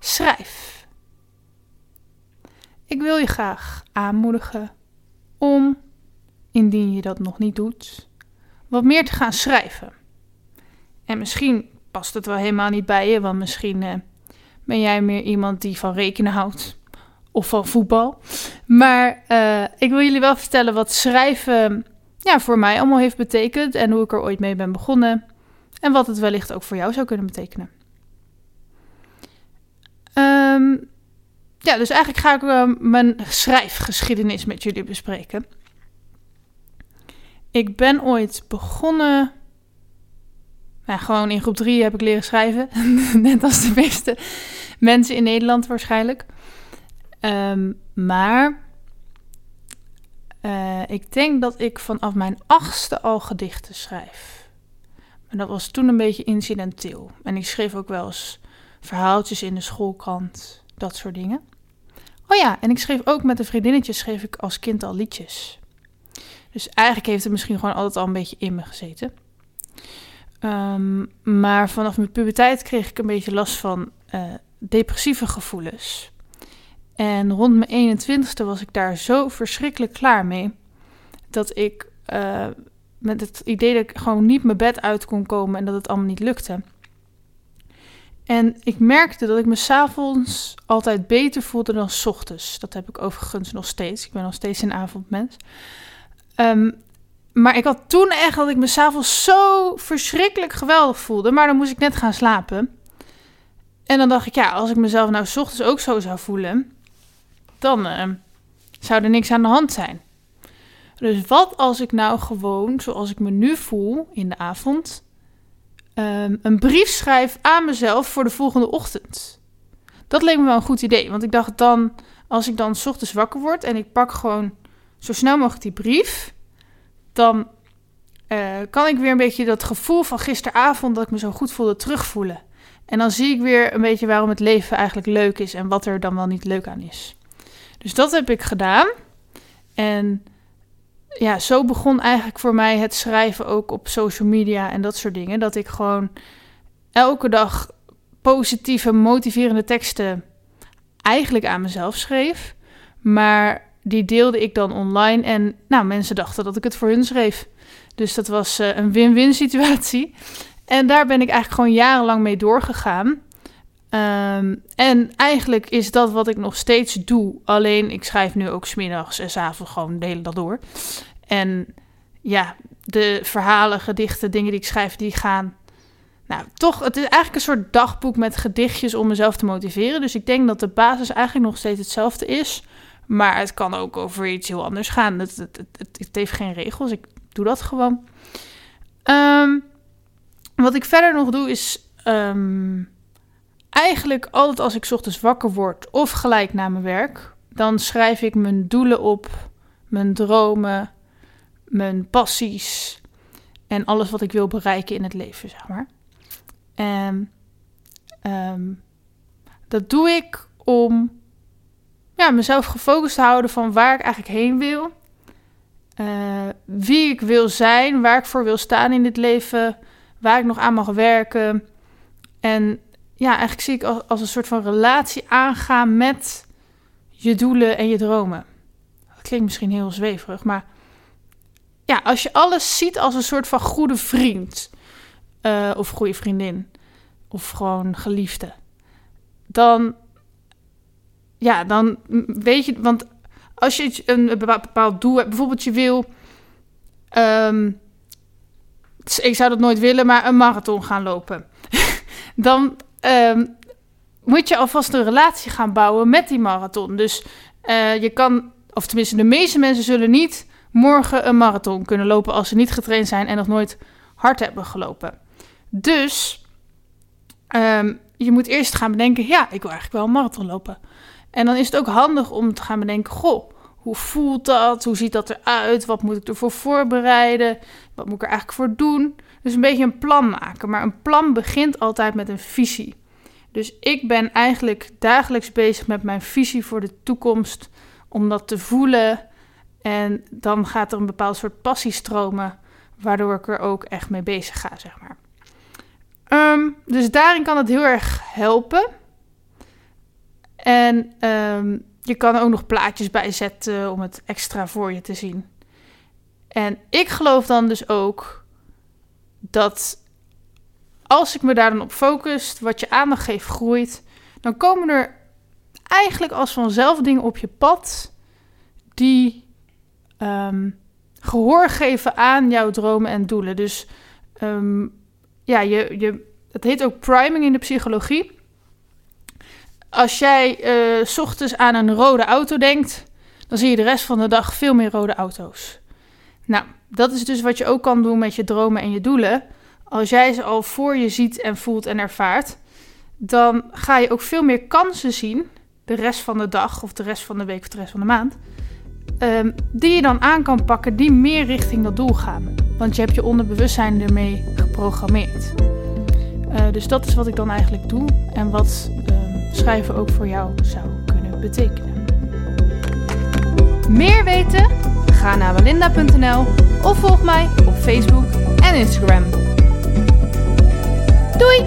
Schrijf. Ik wil je graag aanmoedigen om, indien je dat nog niet doet, wat meer te gaan schrijven. En misschien past het wel helemaal niet bij je, want misschien eh, ben jij meer iemand die van rekenen houdt of van voetbal. Maar uh, ik wil jullie wel vertellen wat schrijven ja, voor mij allemaal heeft betekend en hoe ik er ooit mee ben begonnen. En wat het wellicht ook voor jou zou kunnen betekenen. Um, ja, dus eigenlijk ga ik uh, mijn schrijfgeschiedenis met jullie bespreken. Ik ben ooit begonnen. Ja, gewoon in groep 3 heb ik leren schrijven. Net als de meeste mensen in Nederland waarschijnlijk. Um, maar uh, ik denk dat ik vanaf mijn achtste al gedichten schrijf. En dat was toen een beetje incidenteel. En ik schreef ook wel eens verhaaltjes in de schoolkrant, dat soort dingen. Oh ja, en ik schreef ook met een vriendinnetje schreef ik als kind al liedjes. Dus eigenlijk heeft het misschien gewoon altijd al een beetje in me gezeten. Um, maar vanaf mijn puberteit kreeg ik een beetje last van uh, depressieve gevoelens. En rond mijn 21ste was ik daar zo verschrikkelijk klaar mee. Dat ik uh, met het idee dat ik gewoon niet mijn bed uit kon komen en dat het allemaal niet lukte. En ik merkte dat ik me s'avonds altijd beter voelde dan s ochtends. Dat heb ik overigens nog steeds. Ik ben nog steeds een avondmens. Um, maar ik had toen echt dat ik me s'avonds zo verschrikkelijk geweldig voelde. Maar dan moest ik net gaan slapen. En dan dacht ik, ja, als ik mezelf nou s ochtends ook zo zou voelen, dan uh, zou er niks aan de hand zijn. Dus wat als ik nou gewoon, zoals ik me nu voel in de avond, um, een brief schrijf aan mezelf voor de volgende ochtend? Dat leek me wel een goed idee, want ik dacht dan, als ik dan s ochtends wakker word en ik pak gewoon zo snel mogelijk die brief, dan uh, kan ik weer een beetje dat gevoel van gisteravond dat ik me zo goed voelde terugvoelen. En dan zie ik weer een beetje waarom het leven eigenlijk leuk is en wat er dan wel niet leuk aan is. Dus dat heb ik gedaan. En ja, zo begon eigenlijk voor mij het schrijven ook op social media en dat soort dingen. Dat ik gewoon elke dag positieve, motiverende teksten eigenlijk aan mezelf schreef. Maar die deelde ik dan online en nou, mensen dachten dat ik het voor hun schreef. Dus dat was uh, een win-win situatie. En daar ben ik eigenlijk gewoon jarenlang mee doorgegaan. Um, en eigenlijk is dat wat ik nog steeds doe. Alleen ik schrijf nu ook smiddags en s avonds gewoon de hele dag door. En ja, de verhalen, gedichten, dingen die ik schrijf, die gaan. Nou, toch, het is eigenlijk een soort dagboek met gedichtjes om mezelf te motiveren. Dus ik denk dat de basis eigenlijk nog steeds hetzelfde is. Maar het kan ook over iets heel anders gaan. Het, het, het, heeft geen regels. Ik doe dat gewoon. Um, wat ik verder nog doe is. Um, eigenlijk altijd als ik ochtends wakker word of gelijk na mijn werk, dan schrijf ik mijn doelen op, mijn dromen, mijn passies en alles wat ik wil bereiken in het leven, zeg maar. En um, dat doe ik om ja, mezelf gefocust te houden van waar ik eigenlijk heen wil. Uh, wie ik wil zijn, waar ik voor wil staan in dit leven, waar ik nog aan mag werken. En ja, eigenlijk zie ik als, een soort van relatie aangaan met je doelen en je dromen. Dat klinkt misschien heel zweverig, maar ja, als je alles ziet als een soort van goede vriend uh, of goede vriendin of gewoon geliefde, dan ja, dan weet je, want als je een, bepaald doel hebt, bijvoorbeeld je wil, um, ik zou dat nooit willen, maar een marathon gaan lopen, dan um, moet je alvast een relatie gaan bouwen met die marathon. Dus uh, je kan, of tenminste de meeste mensen zullen niet morgen een marathon kunnen lopen als ze niet getraind zijn en nog nooit hard hebben gelopen. Dus um, je moet eerst gaan bedenken, ja, ik wil eigenlijk wel een marathon lopen. En dan is het ook handig om te gaan bedenken, goh, hoe voelt dat? Hoe ziet dat eruit? Wat moet ik ervoor voorbereiden? Wat moet ik er eigenlijk voor doen? Dus een beetje een plan maken. Maar een plan begint altijd met een visie. Dus ik ben eigenlijk dagelijks bezig met mijn visie voor de toekomst. Om dat te voelen. En dan gaat er een bepaald soort passie stromen. Waardoor ik er ook echt mee bezig ga, zeg maar. Ehm, dus daarin kan het heel erg helpen. En ehm, je kan er ook nog plaatjes bij zetten om het extra voor je te zien. En ik geloof dan dus ook dat als ik me daar dan op focus, wat je aandacht geeft groeit, dan komen er eigenlijk als vanzelf dingen op je pad die um, gehoor geven aan jouw dromen en doelen. Dus um, ja, je, je, het heet ook priming in de psychologie. Als jij uh, s ochtends aan een rode auto denkt, dan zie je de rest van de dag veel meer rode auto's. Nou, dat is dus wat je ook kan doen met je dromen en je doelen. Als jij ze al voor je ziet en voelt en ervaart, dan ga je ook veel meer kansen zien de rest van de dag of de rest van de week of de rest van de maand. Um, die je dan aan kan pakken, die meer richting dat doel gaan. Want je hebt je onderbewustzijn ermee geprogrammeerd. Uh, dus dat is wat ik dan eigenlijk doe en wat um, schrijven ook voor jou zou kunnen betekenen. Meer weten? Ga naar walinda.nl of volg mij op Facebook en Instagram. Doei!